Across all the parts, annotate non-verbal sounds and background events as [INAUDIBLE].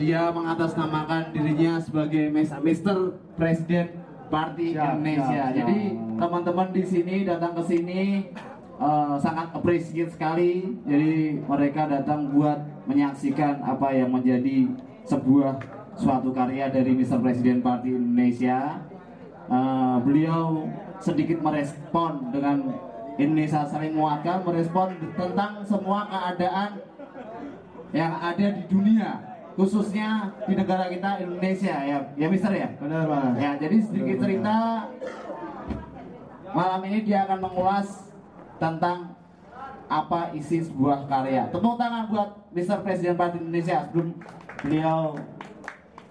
dia mengatasnamakan dirinya sebagai Mr. Presiden Parti Siap, Indonesia. siap, Jadi teman-teman di sini datang ke sini eh, sangat appreciate sekali. Jadi mereka datang buat menyaksikan apa yang menjadi sebuah suatu karya dari Mr. Presiden Parti Indonesia. Eh, beliau sedikit merespon dengan Indonesia saling menguatkan, merespon tentang semua keadaan yang ada di dunia khususnya di negara kita Indonesia ya ya Mister ya Benar mas. ya jadi sedikit Benar, cerita malam ini dia akan mengulas tentang apa isi sebuah karya tepuk tangan buat Mister Presiden Parti Indonesia sebelum beliau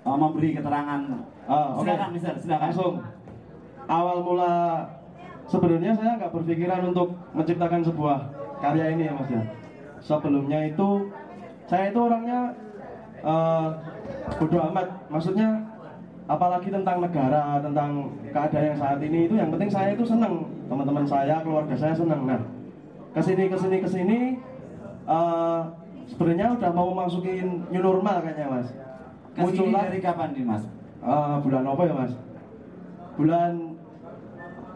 uh, memberi keterangan oke. silakan Mister silakan Langsung. Awal mula sebenarnya saya nggak berpikiran untuk menciptakan sebuah karya ini ya mas ya. Sebelumnya itu saya itu orangnya eh bodoh amat. Maksudnya apalagi tentang negara, tentang keadaan yang saat ini itu yang penting saya itu senang. Teman-teman saya, keluarga saya senang. Nah, ke sini ke sini ke sini eh sebenarnya udah mau masukin new normal kayaknya mas. Ke sini dari kapan nih Mas Eh, bulan apa ya mas? Bulan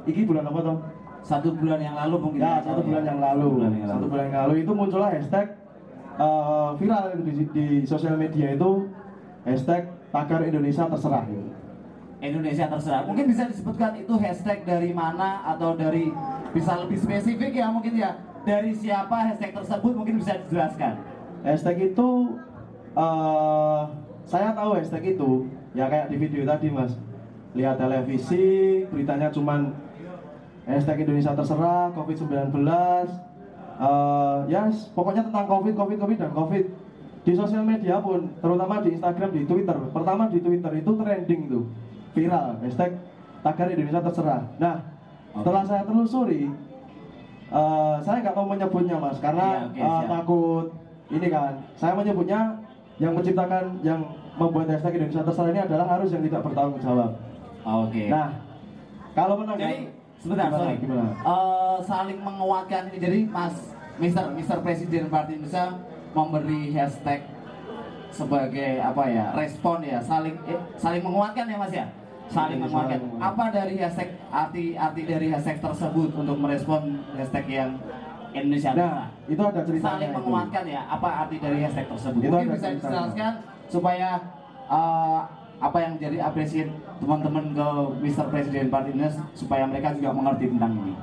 Iki bulan apa toh? satu bulan yang lalu mungkin Ya satu bulan yang lalu. Satu bulan yang Satu lalu. bulan yang lalu itu muncullah hashtag eh, viral di, di sosial media itu hashtag tagar Indonesia terserah. Indonesia terserah. Mungkin bisa disebutkan itu hashtag dari mana atau dari bisa lebih spesifik ya mungkin ya dari siapa hashtag tersebut mungkin bisa dijelaskan. Hashtag itu eh saya tahu hashtag itu ya kayak di video tadi mas lihat televisi beritanya cuman hashtag Indonesia terserah COVID-19 eh ya pokoknya tentang COVID, COVID, COVID dan COVID. Di sosial media pun terutama di Instagram, di Twitter. Pertama di Twitter itu trending tuh viral. Hashtag tagar Indonesia terserah. Nah setelah saya telusuri eh, saya nggak mau menyebutnya mas karena Iya, oke, eh, siap. takut ini kan. Saya menyebutnya yang menciptakan yang membuat hashtag Indonesia terserah ini adalah harus yang tidak bertanggung jawab. Oke. nah kalau menang jadi sebentar gimana, sorry. gimana? Eh, saling menguatkan. Ini jadi Mas Mister Mister Presiden Parti Indonesia memberi hashtag sebagai apa ya respon ya. Saling eh, saling menguatkan ya Mas ya? Saling Iya, menguatkan. saling apa dari hashtag arti arti dari hashtag tersebut untuk merespon hashtag yang Indonesia? Nah itu ada ceritanya saling itu. menguatkan ya apa arti dari hashtag tersebut? Itu mungkin bisa dijelaskan supaya uh, apa yang jadi apresiasi teman-teman ke Mr. Presiden Indonesia supaya mereka juga mengerti tentang ini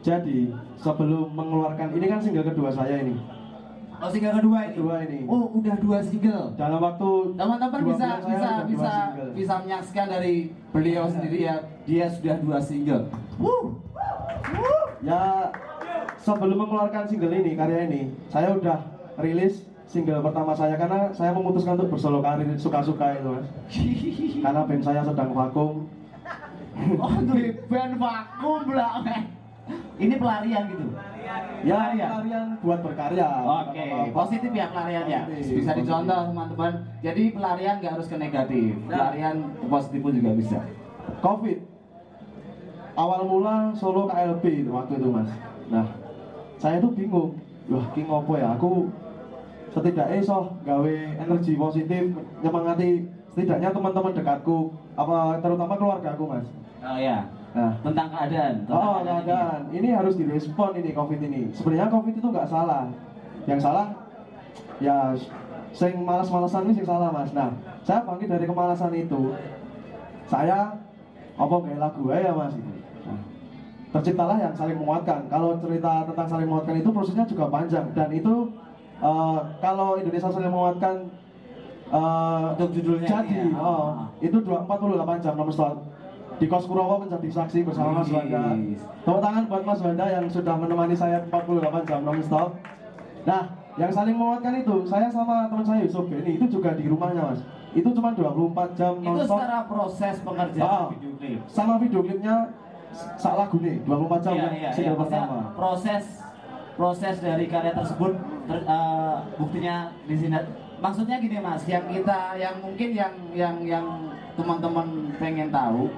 jadi sebelum mengeluarkan ini kan single kedua saya ini oh single kedua ini Kedua ini. oh udah dua single dalam waktu teman-teman bisa bisa bisa bisa menyaksikan dari beliau sendiri ya dia sudah dua single Wuh. Wuh. ya sebelum mengeluarkan single ini karya ini saya udah rilis single pertama saya karena saya memutuskan untuk bersolo karir suka-suka itu mas. [LAUGHS] Karena band saya sedang vakum. [LAUGHS] Oh duit band vakum lah ini pelarian gitu? Ya Pelarian. pelarian buat berkarya. Oke, positif ya pelarian ya. Bisa dicontoh teman-teman. Jadi pelarian nggak harus ke negatif. Nah. Pelarian positif pun juga bisa. covid. Awal mula solo KLB waktu itu mas. Nah saya tuh bingung. Wah ki ngopo ya? Aku setidaknya so gawe energi positif nyemangati setidaknya teman-teman dekatku apa terutama keluarga aku mas Oh ya, nah tentang keadaan. Tentang Oh, keadaan ini. keadaan. Ini harus direspon ini COVID ini. Sebenarnya COVID itu nggak salah. Yang salah ya sing malas-malasan ini sing salah mas. Nah, saya bangkit dari kemalasan itu. Saya apa kayak lagu ya mas itu. Nah, terciptalah yang saling menguatkan. Kalau cerita tentang saling menguatkan itu prosesnya juga panjang dan itu eh, kalau Indonesia saling menguatkan eh, Untuk judulnya jadi ya. oh, itu dua- 48 jam nomor stop di Kos Kurowo menjadi saksi bersama Mas Wanda. Tepuk tangan buat Mas Wanda yang sudah menemani saya 48 jam non stop. Nah, yang saling menguatkan itu, saya sama teman saya Yusuf Beni itu juga di rumahnya Mas. Itu cuma 24 jam non Itu secara proses pengerjaan Ah. video klip. sama video klipnya sak lagu nih 24 jam Iya, yang iya, iya. Maksudnya pertama. Proses proses dari karya tersebut ter- eh, buktinya di sini. Maksudnya gini mas, yang kita, yang mungkin yang yang yang teman-teman pengen tahu,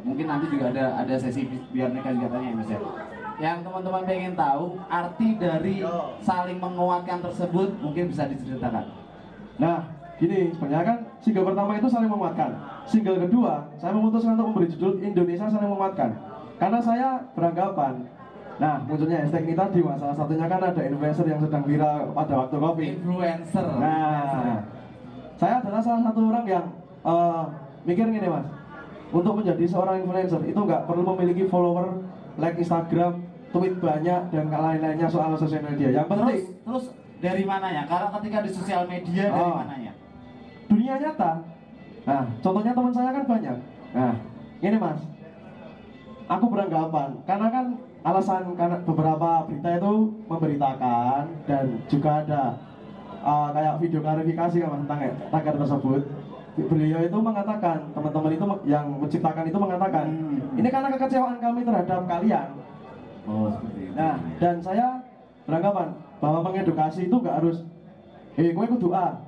mungkin nanti juga ada ada sesi bi- biar mereka juga tanya ya mas ya. yang teman-teman pengen tahu arti dari saling menguatkan tersebut mungkin bisa diceritakan. Nah, gini, sebenarnya kan single pertama itu saling menguatkan. Single kedua, saya memutuskan untuk memberi judul Indonesia saling menguatkan. Karena saya beranggapan, nah munculnya hashtag ini tadi, Mas. Salah satunya kan ada influencer yang sedang viral pada waktu covid. Influencer. Nah, saya adalah salah satu orang yang eh, mikir gini, Mas. Untuk menjadi seorang influencer itu nggak perlu memiliki follower, like Instagram, tweet banyak dan lain-lainnya soal sosial media. Yang penting Terus, terus dari mananya? Kalau ketika di sosial media dari Oh. mananya? dunia nyata. Nah, contohnya teman saya kan banyak. Nah, ini mas, aku beranggapan karena kan alasan karena beberapa berita itu memberitakan dan juga ada uh, kayak video klarifikasi kan mas tentang tagar tersebut. Beliau itu mengatakan teman-teman itu yang menciptakan itu mengatakan Hmm. ini karena kekecewaan kami terhadap kalian. Oh, seperti itu. Nah, dan saya beranggapan bahwa mengedukasi itu nggak harus, eh, gue ikut doa.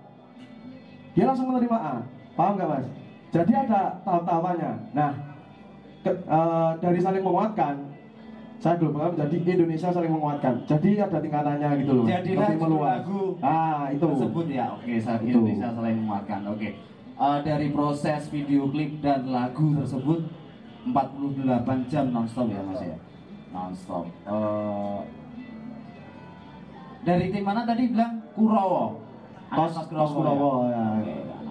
Dia langsung menerima A. Paham nggak mas? Jadi ada tahap-tahapannya. Nah, ke- eh, dari saling menguatkan, saya globalkan menjadi Indonesia saling menguatkan. Jadi ada tingkatannya gitu loh. Jadilah Lebih meluas. lagu Ah, itu. tersebut ya. Oke, Itu. Indonesia saling menguatkan. Oke. Eh, dari proses video klip dan lagu tersebut 48 jam nonstop ya Mas ya. Nonstop. Eh, dari tim mana tadi bilang Kurowo. Kos, kos Kurowo ya.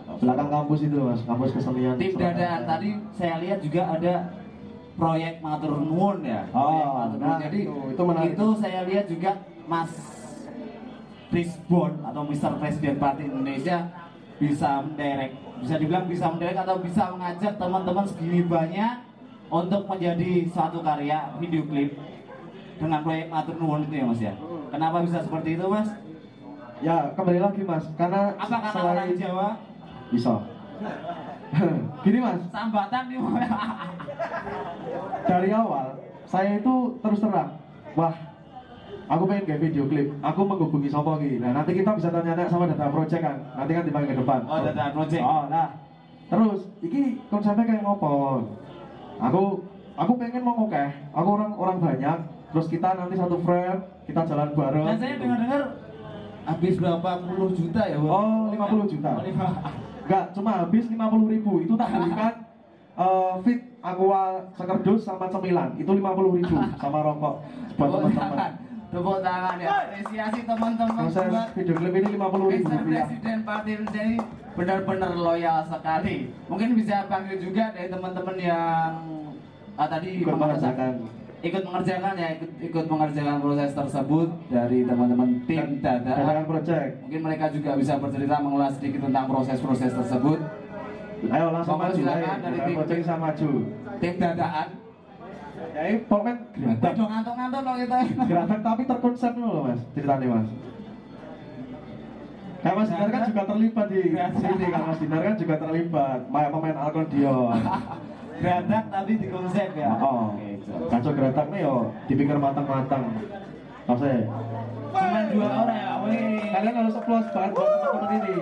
Kos Belakang kampus itu mas, kampus kesenian. Tim dadaan tadi saya lihat juga ada proyek Matur Nuwun ya. Oh, Matur nah, Jadi itu- itu menarik. itu saya lihat juga Mas Prisbon atau Mr. Presiden Parti Indonesia bisa menderek, bisa dibilang bisa menderek atau bisa mengajak teman-teman segini banyak untuk menjadi suatu karya video klip dengan proyek Matur Nuwun itu ya Mas ya. Kenapa bisa seperti itu Mas? Ya kembali lagi mas, karena Apa karena orang selain Jawa bisa. [LAUGHS] Gini mas, sambatan nih [LAUGHS] dari awal saya itu terus terang wah aku pengen kayak video klip aku menghubungi Sopo Ki. nah nanti kita bisa tanya-tanya sama data project kan nanti kan dipanggil ke depan Oh, Data Project. oh nah terus iki konsepnya kayak ngopo aku aku pengen mau oke aku orang orang banyak terus kita nanti satu frame kita jalan bareng Dan saya dengar-dengar habis berapa puluh juta ya? Bu? Oh, 50 juta. Oh, Enggak, cuma habis 50 ribu Itu tak belikan [LAUGHS] eh, fit aqua sekerdus sama cemilan Itu 50 ribu [LAUGHS] sama rokok Buat teman-teman tepuk tangan ya. Apresiasi teman-teman buat video klip ini 50 ribu Mr. Presiden Indonesia ini benar-benar loyal sekali. Mungkin bisa panggil juga dari teman-teman yang ah, tadi mengerjakan. Ikut mengerjakan ya ikut ikut mengerjakan proses tersebut dari teman-teman tim data. Project. Mungkin mereka juga bisa bercerita mengulas sedikit tentang proses-proses tersebut. Ayo langsung Monggo maju. silakan dari tim- project bisa maju. Tim dadaan. Ya ini pokoknya geratak ngantuk-ngantuk loh kita. Geratak tapi terkonsep loh mas Ceritanya mas. Kayak Mas Dinar kan juga terlibat di sini kan Mas Dinar kan juga terlibat. Main pemain akordeon [LAUGHS] Geradak tapi di konsep ya. Oh, Oke, Cok. kacau geratak nih yo dipikir matang-matang. Saya. Cuma dua orang ya, weh. Kalian harus applause banget buat teman-teman ini.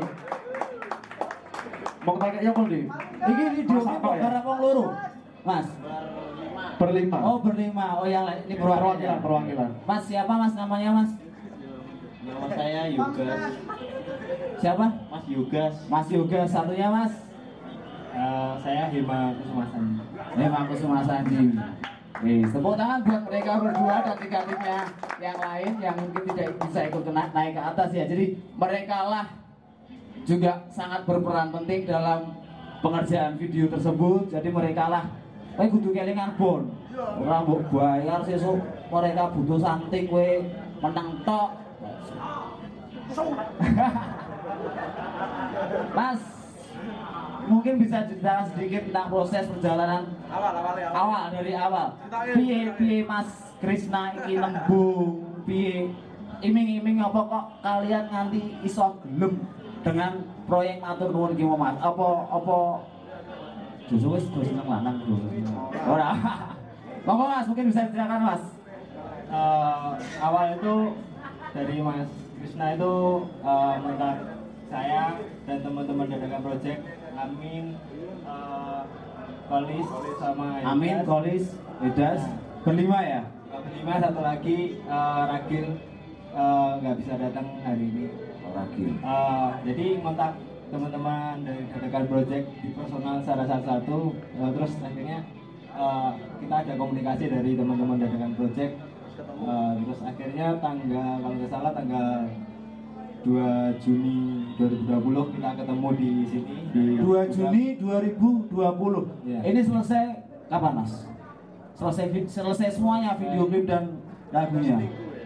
Mau tanya ya Pol di? Ini video Mas apa ya? para wong loro. Mas. Berlima. Oh, berlima. Oh, yang lain ini perwakilan, perwakilan. Mas siapa Mas namanya Mas? Nama saya Yugas, Siapa? Mas Yugas. Mas Yoga satunya Mas. Eh, saya Hima Kusumasan. Memang Kusuma Sanji. Wih, tepuk tangan buat mereka berdua dan tiga timnya yang lain yang mungkin tidak bisa ikut na- naik ke atas ya. Jadi mereka lah juga sangat berperan penting dalam pengerjaan video tersebut. Jadi mereka lah Kowe kudu kelingan bon. Ora mbok bayar sesuk mereka butuh something kowe menang tok. [LAUGHS] Mas, mungkin bisa ceritakan sedikit tentang proses perjalanan awal awal ya awal. dari awal. Piye piye Mas Krisna iki [LAUGHS] lembung piye? Iming-iming apa kok kalian nganti iso gelem dengan proyek matur nuwun iki mau Mas? Apa apa? Joso wis gue seneng lanang bro. Ora. [LAUGHS] Monggo Mas mungkin bisa ceritakan Mas. Eh, awal itu dari Mas Krisna itu eh, mentak saya dan teman-teman dadakan project Amin, eh, Kolis sama Amin. Kolis Edas. Berlima ya? Lima satu lagi eh, Ragil eh, nggak bisa datang hari ini. Eh, jadi kontak teman-teman dari Dadakan Project di personal secara satu-satu. Eh, terus akhirnya kita ada komunikasi dari teman-teman Dadakan Project. Eh, terus akhirnya tanggal kalau nggak salah tanggal 2 Juni 2020 kita ketemu di sini di 2 Juni 2020 Iya. ini selesai kapan mas? selesai selesai semuanya video klip dan lagunya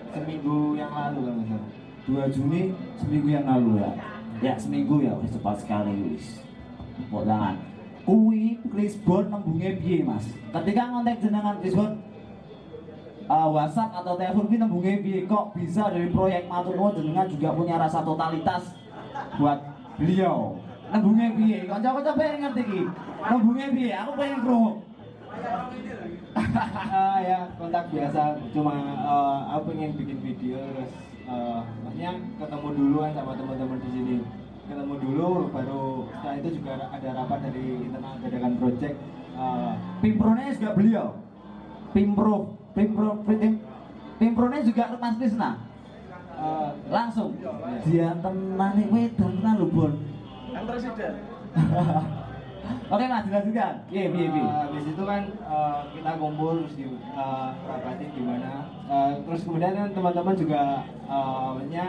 seminggu yang lalu kalau nggak salah. 2 Juni seminggu yang lalu ya? Ya seminggu ya wis cepat sekali wis. Mbok tangan. Kuwi Lisbon nembunge piye mas? Ketika ngontek jenengan Lisbon uh, WhatsApp atau telepon kuwi nembunge piye? Kok bisa dari proyek matur jenengan juga punya rasa totalitas buat beliau? Nembunge piye? Kanca-kanca pengen ngerti iki nembunge piye? Aku pengen krungu [LAUGHS] Ah, ya kontak biasa. Cuma eh, aku pengen bikin video terus eh, maksudnya ketemu dulu kan sama teman-teman di sini. Ketemu dulu baru setelah itu juga ada rapat dari internal dadakan project eh, Pimpronya juga beliau. Pimpro Pimpro Pim, Pimpronya juga Mas Krisna. Eh, langsung. Dia tenang nih tenan lho Bon Kan presiden. [LAUGHS] Oke Mas dilanjutkan. Iya iya iya eh, habis itu kan eh, kita kumpul terus di eh, rapatin gimana. Terus kemudian kan teman-teman juga maksudnya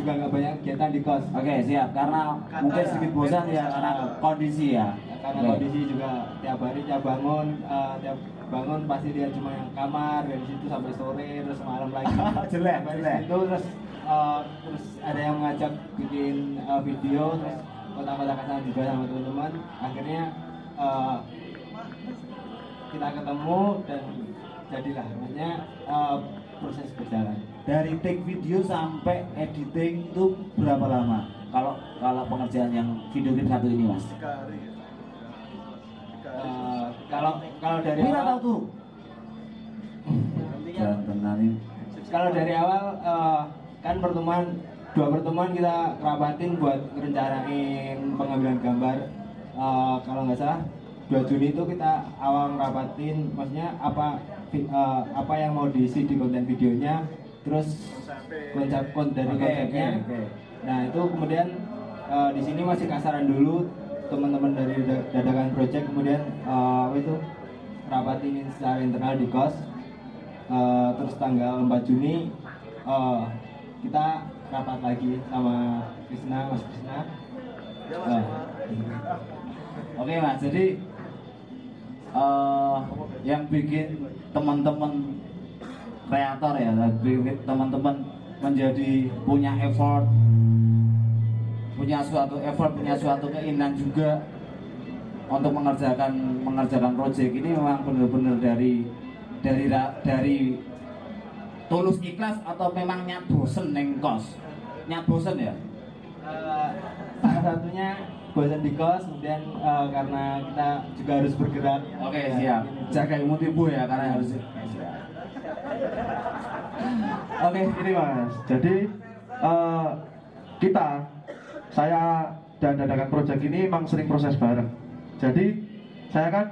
juga nggak banyak kegiatan di kos. Oke siap. Karena mungkin sedikit bosan ya karena kondisi ya. Karena kondisi juga tiap hari tiap bangun tiap bangun pasti dia cuma yang kamar dari situ sampai sore terus malam lagi [LAUGHS] Jelek, jelek. situ terus eh, terus ada yang ngajak bikin eh, video terus kotak-kotakan juga sama teman-teman akhirnya eh, kita ketemu dan jadilah maksudnya eh, proses berjalan dari take video sampai editing itu berapa lama kalau kalau pengerjaan yang video klip satu ini Mas Tiga hari. Tiga hari. Eh, kalau kalau dari awal tahu ini Kalau dari awal eh, kan pertemuan dua pertemuan kita kerabatin buat ngerencanain pengambilan gambar. Eh, kalau nggak salah 2 Juni itu kita awal ngerabatin maksudnya apa eh, apa yang mau diisi di konten videonya, terus konsep kon dari Oke, konsepnya. Nah itu kemudian eh, di sini masih kasaran dulu teman-teman dari Da- dadakan project kemudian apa itu rapatin secara internal di kos Eh, terus tanggal 4 Juni eh, kita rapat lagi sama Krisna Mas Krisna. Eh, Oke mas, jadi eh yang bikin teman-teman kreator ya, teman-teman menjadi punya effort, punya suatu effort, punya suatu keinginan juga untuk mengerjakan mengerjakan proyek ini memang benar-benar dari dari dari tulus ikhlas atau memang nyat bosen neng kos, nyat bosen ya. eh, salah satunya bosan di kos kemudian eh, karena kita juga harus bergerak Oke Ya, siap. Jaga ilmu tipu ya karena harus. Oke. Ini mas, jadi eh, kita, saya dan dadakan project ini memang sering proses bareng. Jadi saya kan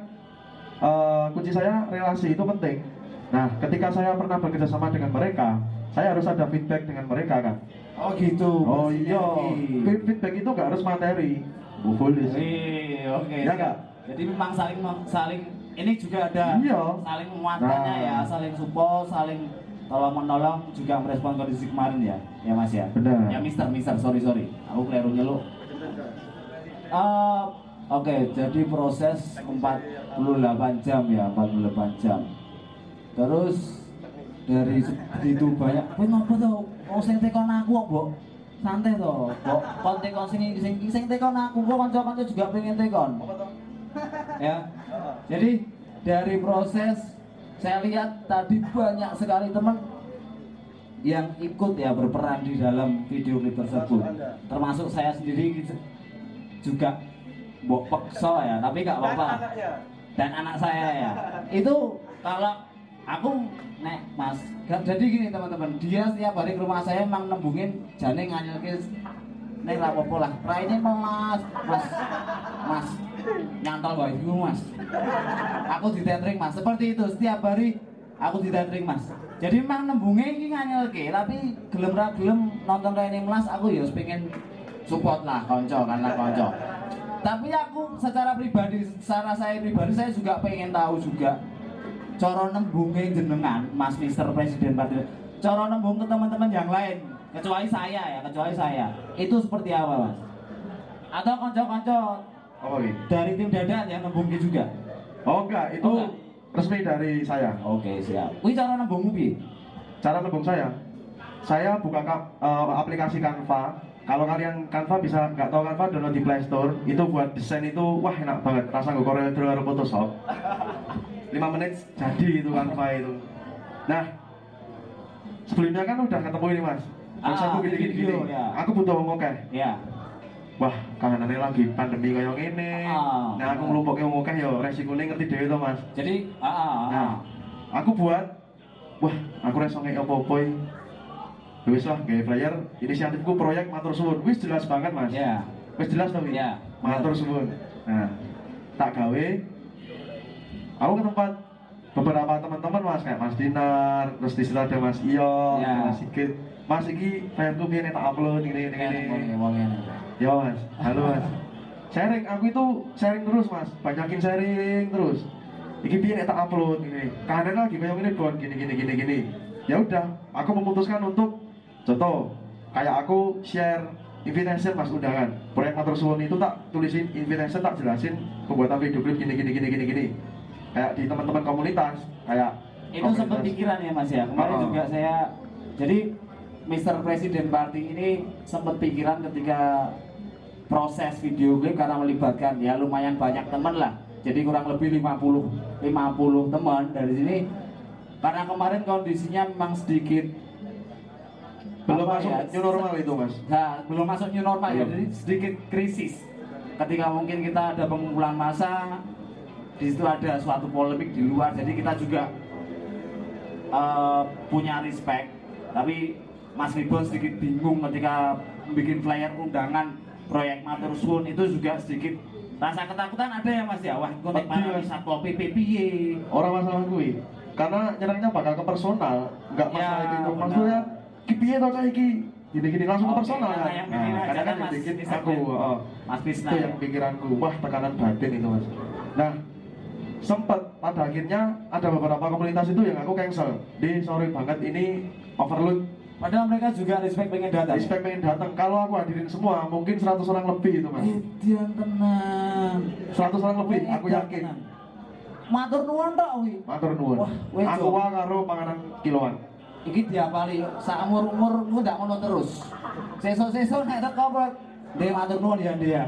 eh, kunci saya relasi itu penting. Nah, ketika saya pernah bekerja sama dengan mereka, saya harus ada feedback dengan mereka kan. Oh gitu. Oh iya, feedback itu nggak harus materi. Boleh sih. Oke. Ya nggak? Jadi memang saling saling ini juga ada Iya. saling menguatkannya Nah. ya, saling support, saling tolong menolong juga merespon kondisi kemarin ya, ya Mas ya. Benar. Ya Mister, Mister, sorry sorry, aku keliru nyeluk. Eh, Oke, jadi proses 48 jam ya, 48 jam. Terus dari segitu banyak, kowe ngopo to? Wong sing tekon aku kok. Santai to, Mbok. Kon tekon sing sing sing tekon aku, kok kanca-kanca juga pengen tekon. Ya. Jadi dari proses saya lihat tadi banyak sekali teman yang ikut ya berperan di dalam video klip tersebut. Termasuk saya sendiri juga mbok pekso ya, tapi nggak apa-apa. Dan anak saya ya. Itu kalau aku nek mas gak- jadi gini teman-teman. Dia setiap hari ke rumah saya emang nembungin jane nganyelke nek lah apa lah. Raine melas mas mas nyantol wifi mas. Aku di tethering mas. Seperti itu setiap hari aku ditethering mas. Jadi memang nembungnya ini nganyelke tapi gelem ra gelem nonton Rene Melas aku ya pengen support lah konco kan lah konco tapi aku secara pribadi secara saya pribadi saya juga pengen tahu juga coro nembungnya jenengan mas Mister Presiden Partai. Coro nembung ke teman-teman yang lain kecuali saya ya kecuali saya. Itu seperti apa mas? Atau konco-konco apa gitu dari tim dadat yang nembungnya juga? Oh enggak. Itu Oh, enggak. resmi dari saya. Oke siap. Wih cara nembungmu piye? cara nembung saya? Saya buka ka- eh, aplikasi Canva. Kalau kalian Canva bisa nggak tahu Canva download di Play Store. Itu buat desain itu wah enak banget. Rasa gue Corel Draw karo Photoshop. 5 menit jadi itu Canva itu. Nah sebelumnya kan udah ketemu ini mas. Terus Ah, aku gini gini video, gini ya. aku butuh ngomong Ya. Wah kahanane lagi pandemi kayak gini Ah. nah aku ngelumpuknya ngomong ya resikonya ngerti dhewe to mas Jadi ah, ah, ah. Nah, aku buat, wah, aku rasa nggak apa-apa. Ya Wis lah, gaya flyer, inisiatifku proyek matur suwun, wis jelas banget mas. Ya. Wis jelas tapi, Ya. matur suwun. Nah, tak gawe, aku ke tempat beberapa teman-teman mas kayak Mas Dinar, terus di situ ada Mas Iyo, Ya. Mas Sigit. Mas iki flyerku piye nek tak upload ini ini ini. Ngomongin. Ya mas, halo mas. Sharing, aku itu sharing terus mas, banyakin sharing terus. Iki nek tak upload ini. Kanan lagi kayak gini don gini gini gini gini. Ya udah, aku memutuskan untuk contoh kayak aku share invitation mas undangan proyek Matur Suwun itu tak tulisin invitation tak jelasin pembuatan video klip gini gini gini gini gini kayak di teman-teman komunitas kayak Itu sempat pikiran ya Mas ya. Kemarin Oh. juga saya jadi Mr. Presiden Party ini sempat pikiran ketika proses video klip karena melibatkan ya lumayan banyak teman lah. Jadi kurang lebih 50 50 teman dari sini karena kemarin kondisinya memang sedikit belum apa masuk ya, new normal itu mas Nah, belum masuk new normal ya, Belum. jadi sedikit krisis. Ketika mungkin kita ada pengumpulan massa, di situ ada suatu polemik di luar, jadi kita juga eh, punya respect. Tapi Mas Ribon sedikit bingung ketika bikin flyer undangan proyek Matur Suwun itu juga sedikit rasa ketakutan ada ya Mas ya. Wah, kok nek satpol PP piye? orang masalah gue karena nyerangnya bakal ke personal nggak masalah Ya, itu maksudnya piye tau cah iki gini-gini langsung ke Oke, personal karena kan yang nah, kadang kan Mas bikin aku ya. oh. Mas Tisna itu ya. yang pikiranku wah tekanan batin itu mas nah sempet pada akhirnya ada beberapa komunitas itu yang aku cancel di sorry banget ini overload Padahal mereka juga respect pengen datang. respect pengen datang kalau aku hadirin semua mungkin 100 orang lebih itu mas Edian tenang. 100 orang lebih aku yakin. Matur nuwun tok wi. matur nuwun aku wah karo panganan kiloan Iki diapali sak umur-umur ku ndak ngono terus. Sesuk-sesuk nek teko kok Ndek matur nuwun ya Ndek ya.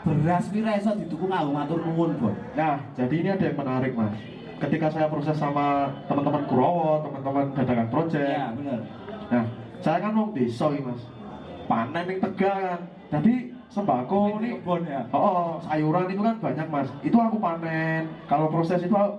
Beras pira iso dituku nganggo matur nuwun, Bon. Nah, jadi ini ada yang menarik, Mas. Ketika saya proses sama teman-teman Kurowo, teman-teman dadakan project. Iya, bener. Saya kan mau desa Mas. Panen yang tegal kan. Jadi sembako ini kebon ya. Oh, oh, sayuran itu kan banyak, Mas. Itu aku panen. Kalau proses itu aku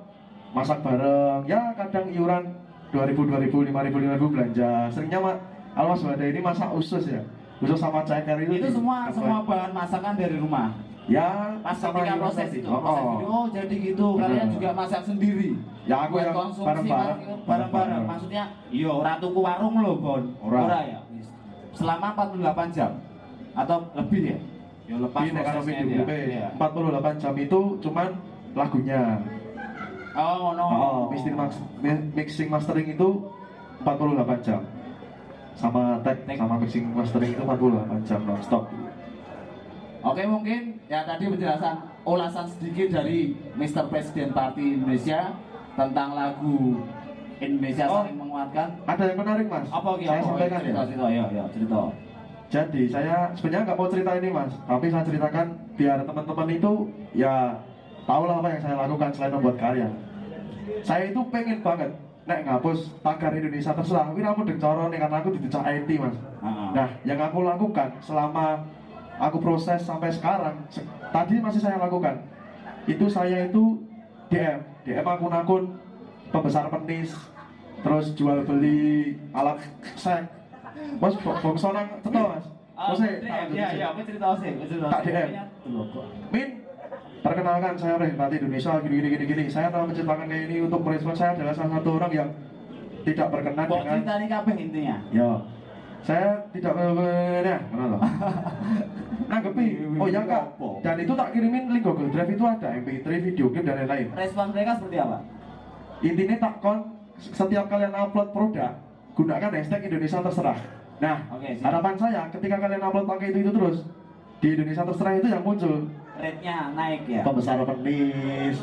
masak bareng. Ya, kadang iuran 2000, 2000, 5000, 5000 belanja. Seringnya, Mas, kalau Mas Bada ini masak usus ya. Usus sama ceker itu. Itu semua semua bahan masakan dari rumah. Ya, Pas ketika proses itu, Oh, proses oh. video, oh jadi gitu. Kalian Bener. juga masak sendiri. Ya, aku yang konsumsi bareng-bareng. bareng- bareng-bareng. Maksudnya, yo ora tuku warung loh, Bon. Ora. ya. Selama 48 jam atau lebih ya. Yo lepas Ini prosesnya video Iya. 48 jam itu cuman lagunya. Oh no. Oh, mixing, mas- mi- mixing mastering itu 48 jam. Sama tag sama mixing mastering itu 48 jam nonstop. Oke mungkin ya tadi penjelasan ulasan sedikit dari Mr. President Party Indonesia tentang lagu Indonesia Oh. saling menguatkan. Ada yang menarik mas. Apa gitu? Saya sampaikan ya. cerita, cerita, ya, ya, cerita. Jadi saya sebenarnya nggak mau cerita ini mas, tapi saya ceritakan biar teman-teman itu ya tahulah apa yang saya lakukan selain membuat karya. Saya itu pengen banget nek ngapus tagar Indonesia terserah. Wira aku coro nih karena aku dicak IT mas. Ah, Nah, yang aku lakukan selama aku proses sampai sekarang, se- tadi masih saya lakukan. Itu saya itu DM, DM akun-akun pembesar penis, terus jual beli alat seks. Mas, bongso nang ceto mas. Mas, iya, iya, iya, aku cerita sih, aku cerita. Tak. DM. Kok. Min, perkenalkan saya Rehmati Indonesia gini gini gini gini saya telah menciptakan kayak ini untuk merespon saya adalah salah satu orang yang tidak berkenan Kok dengan cerita ini kabeh intinya? ya saya tidak ya mana loh [LAUGHS] nanggepi oh ya kak. Dan itu tak kirimin link Google Drive itu ada MP3 video game dan lain-lain. Respon mereka seperti apa? intinya tak kon setiap kalian upload produk gunakan hashtag Indonesia terserah. Nah siap. harapan saya ketika kalian upload pakai itu itu terus di Indonesia terserah itu yang muncul. Rate-nya naik ya? pembesaran penis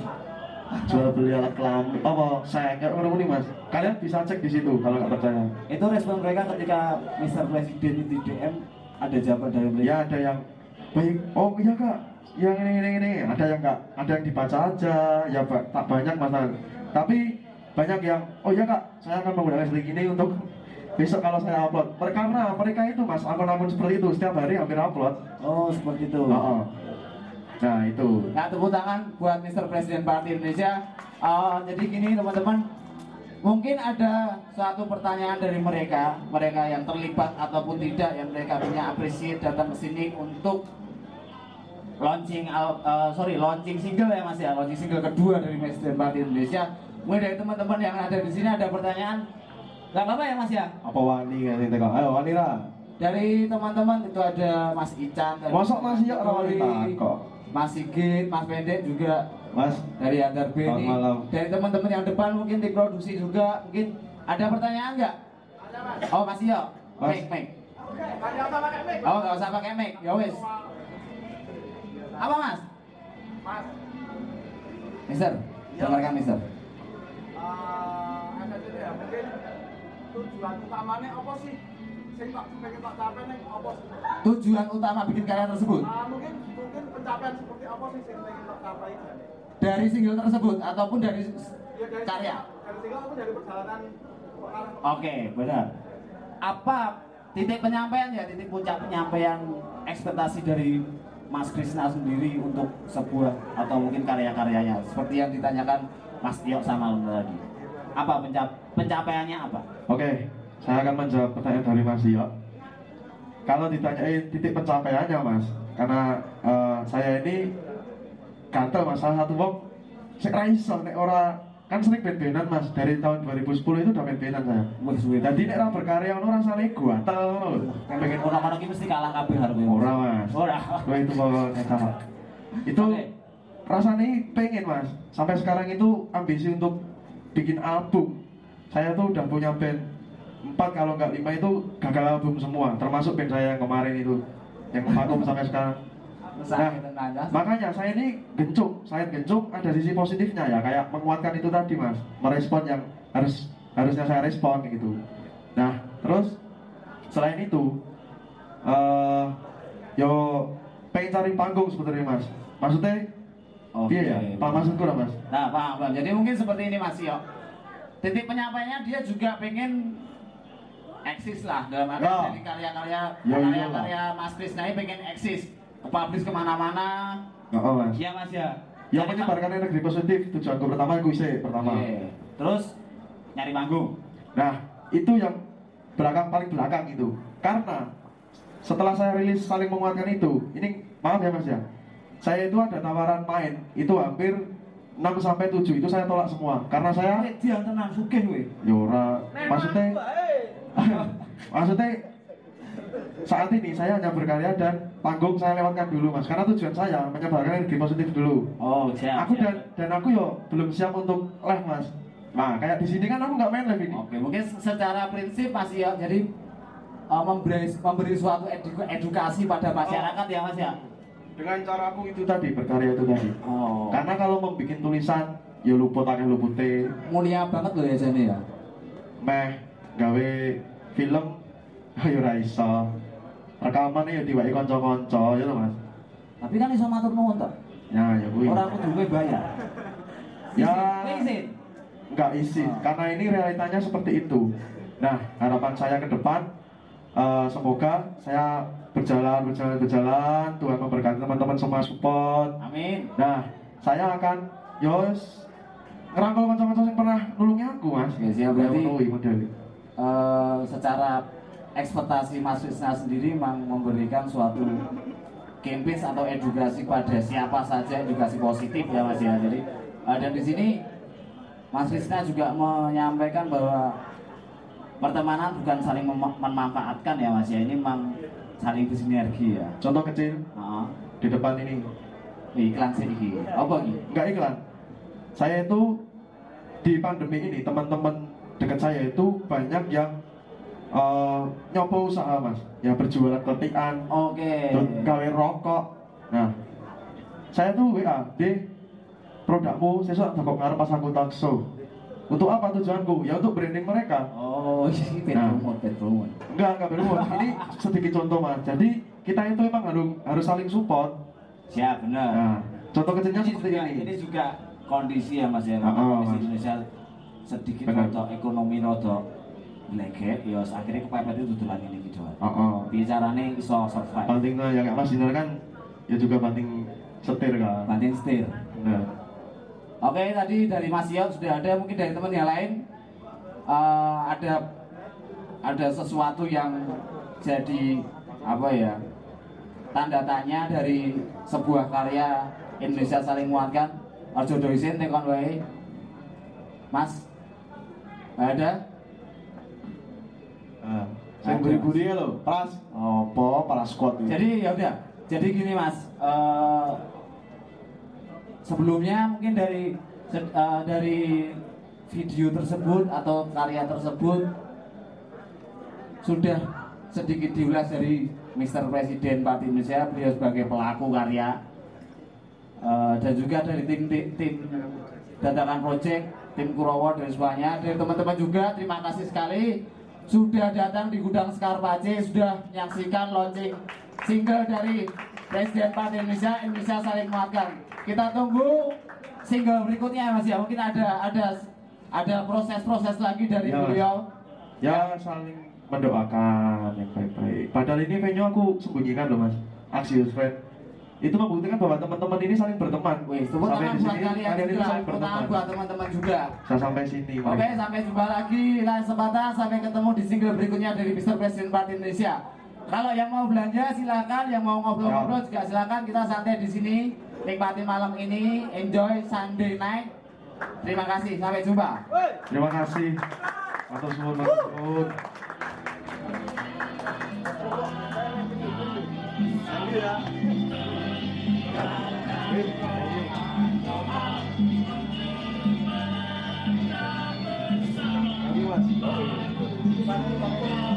jual beli alat kelamin. Apa saya kayak orang ini mas? Kalian bisa cek di situ kalau nggak percaya. Itu respon mereka ketika Mr. Presiden di DM ada jawaban dari mereka? ya ada yang baik oh iya kak. Yang ini ini ini. Ada yang nggak ada yang dibaca aja. Ya tak banyak mas tapi banyak yang oh iya kak saya akan menggunakan link ini untuk [LAUGHS] besok kalau saya upload. Mereka karena mereka itu mas akun-akun seperti itu. Setiap hari hampir upload. Oh, seperti itu. Oh, oh. Nah itu Nah, tepuk tangan buat Mr. Presiden Partai Indonesia. Eh, jadi gini teman-teman, mungkin ada suatu pertanyaan dari mereka, mereka yang terlibat ataupun tidak, yang mereka punya apresiasi datang ke sini untuk launching, eh, sorry, launching single ya mas ya, launching single kedua dari Presiden Partai Indonesia. Mungkin dari teman-teman yang ada di sini ada pertanyaan, nggak apa-apa ya mas ya? apa wani kan kok ayo wani lah Dari teman-teman itu ada Mas Ican, Masuk Mas Tori, wanita kok. Mas Sigit, Mas Pendek juga mas dari Antar Beni, Selamat malam. dari teman-teman yang depan mungkin di produksi juga, mungkin ada pertanyaan nggak? Oh Mas Iyo, Mas. mic, mic. Oh nggak usah pakai mic, ya wis. Apa Mas? Mister, dengarkan Mister. Eh, ada jadi ya mungkin tujuan utamanya apa sih sing tak pengen tak capai nih apa sih Tujuan utama bikin karya tersebut Ah, mungkin pencapaian seperti apa sih sing pengen tak capai jadi dari single tersebut ataupun dari ya dari karya. dari single apa dari perjalanan Oke, benar. Apa titik penyampaian ya, titik puncak penyampaian ekspektasi dari Mas Krisna sendiri untuk sebuah atau mungkin karya-karyanya seperti yang ditanyakan Mas Tio sama Luna tadi. Apa pencap pencapaiannya apa? Oke, saya akan menjawab pertanyaan dari Mas Dio. Kalau ditanyain titik pencapaiannya, Mas, karena eh, saya ini gatel mas salah satu wong sik ra iso nek ora kan sering band-bandan mas dari tahun 2010 itu udah band-bandan saya Wih, suwe. jadi nek ra berkarya ono rasane gatel ngono lho pengen orang-orang ini mesti kalah kabeh harusnya. ora mas Ora. Wah itu pokoknya salah. Itu Oke. rasanya pengen mas. Sampai sekarang itu ambisi untuk bikin album. Saya tuh udah punya band empat kalau nggak lima itu gagal album semua. Termasuk band saya yang kemarin itu yang vakum sampai sekarang. Nah, ya. makanya saya ini gencuk, saya gencuk ada sisi positifnya ya, kayak menguatkan itu tadi mas, merespon yang harus harusnya saya respon gitu. Nah, terus selain itu, eh yo pengen cari panggung sebetulnya mas. Maksudnya, Oke. iya ya, pak maksudku lah mas. Nah, paham, paham. Jadi mungkin seperti ini Mas Yo. Titik penyampaiannya dia juga pengen eksis lah dalam arti Ya. dari karya-karya Ya, karya-karya Mas Krisna ini pengen eksis ke publish ke mana-mana. Nggak oh, mas. Iya Mas ya. Yang menyebarkan energi positif tujuanku pertama gue sih pertama. Iya. Terus nyari panggung. Nah, itu yang belakang paling belakang itu. Karena setelah saya rilis saling menguatkan itu, ini maaf ya Mas ya. Saya itu ada tawaran main, itu hampir 6 sampai 7 itu saya tolak semua. Karena saya dia tenang sugih kowe. Yora, maksudnya maksudnya saat ini saya hanya berkarya dan panggung saya lewatkan dulu Mas. Karena tujuan saya menyebarkan energi positif dulu. Oh, siap. Aku siap. dan dan aku yo belum siap untuk live Mas. Nah, kayak di sini kan aku nggak main live ini. Oke, mungkin secara prinsip Mas Yo jadi uh, memberi memberi suatu edu- edukasi pada masyarakat ya Mas ya. dengan cara aku itu tadi berkarya itu tadi Oh. karena kalau membuat tulisan ya luput akeh lupute mulia banget loh ya Jani ya. meh gawe film ayo ra iso rekaman ya diwai kanca-kanca ya lho Mas Tapi kan iso matur nuwun toh. ya ya kuwi Orang kudu bayar. Ya. Nggak isi Ah. karena ini realitanya seperti itu nah harapan saya ke depan eh, semoga saya berjalan berjalan berjalan Tuhan memberkati teman-teman semua support Amin. Nah, saya akan yos ngerangkul kanca-kanca yang pernah nulungi aku, Mas. Ya, siap, berarti- Eh, secara ekspektasi Mas Wisna sendiri memang memberikan suatu campaign atau edukasi pada siapa saja edukasi positif ya Mas ya. Jadi eh, dan di sini Mas Krisna juga menyampaikan bahwa pertemanan bukan saling mem- memanfaatkan ya Mas ya. Ini memang saling bersinergi ya. Contoh kecil Heeh. di depan ini, iklan sih iki. Apa iki? nggak iklan. Saya itu di pandemi ini teman-teman dekat saya itu banyak yang eh, nyoba usaha mas, ya berjualan ketikan, Oke. terus gawe rokok. Nah, saya tuh WA, D, produkmu sesuk tak kok ngarep pas aku takso. Untuk apa tujuanku? Ya untuk branding mereka. Oh, ini pet Nah. promote, promote. Enggak, enggak berumur. Ini sedikit contoh mas. Jadi kita itu memang harus harus saling support. Siap, benar. Nah, contoh kecilnya ini seperti juga, ini. ini juga kondisi ya Mas ya. Ah, kondisi Mas. Indonesia sedikit rodo ekonomi rodo legek, ya akhirnya kepepet itu tutulan ini gitu. Oh, oh. Bicaranya iso survive. Bantingnya yang kayak Mas Dinar kan ya juga banting setir kan. Banting setir. Nah, Oke, tadi dari Mas Yon sudah ada, mungkin dari teman yang lain eh, ada ada sesuatu yang jadi apa ya tanda tanya dari sebuah karya Indonesia saling menguatkan. Arjo Doisin tekon wae. Mas, Nggak ada? nah. saya Ada, beri-beri ya loh. Pras, apa para squad ini? Jadi ya udah. Jadi gini Mas, eh, sebelumnya mungkin dari eh, dari video tersebut atau karya tersebut sudah sedikit diulas dari Mr. Presiden Parti Indonesia beliau sebagai pelaku karya Eh, dan juga dari tim tim, tim dadakan project tim Kurowo dan semuanya dari teman-teman juga terima kasih sekali sudah datang di gudang Skarpace sudah menyaksikan launching single dari Presiden Parti Indonesia Indonesia saling menguatkan kita tunggu single berikutnya Mas ya mungkin ada ada ada proses-proses lagi dari Ya. beliau Ya saling mendoakan yang baik-baik. Padahal ini venue aku sembunyikan loh mas. Axios Friend. Itu membuktikan bahwa teman-teman ini saling berteman. Wih, tepuk sampai tangan di buat kalian kalian itu juga saling tepuk tangan berteman. buat teman-teman juga Saya sampai sini. Oke, Mari. sampai jumpa lagi lain kesempatan sampai ketemu di single berikutnya dari Mr. Presiden Parti Indonesia. Kalau yang mau belanja silakan, yang mau ngobrol-ngobrol juga silakan. Kita santai di sini, nikmati malam ini, enjoy Sunday night. Terima kasih, sampai jumpa. Terima kasih. Atas matur nuwun. Thank you, Bánh.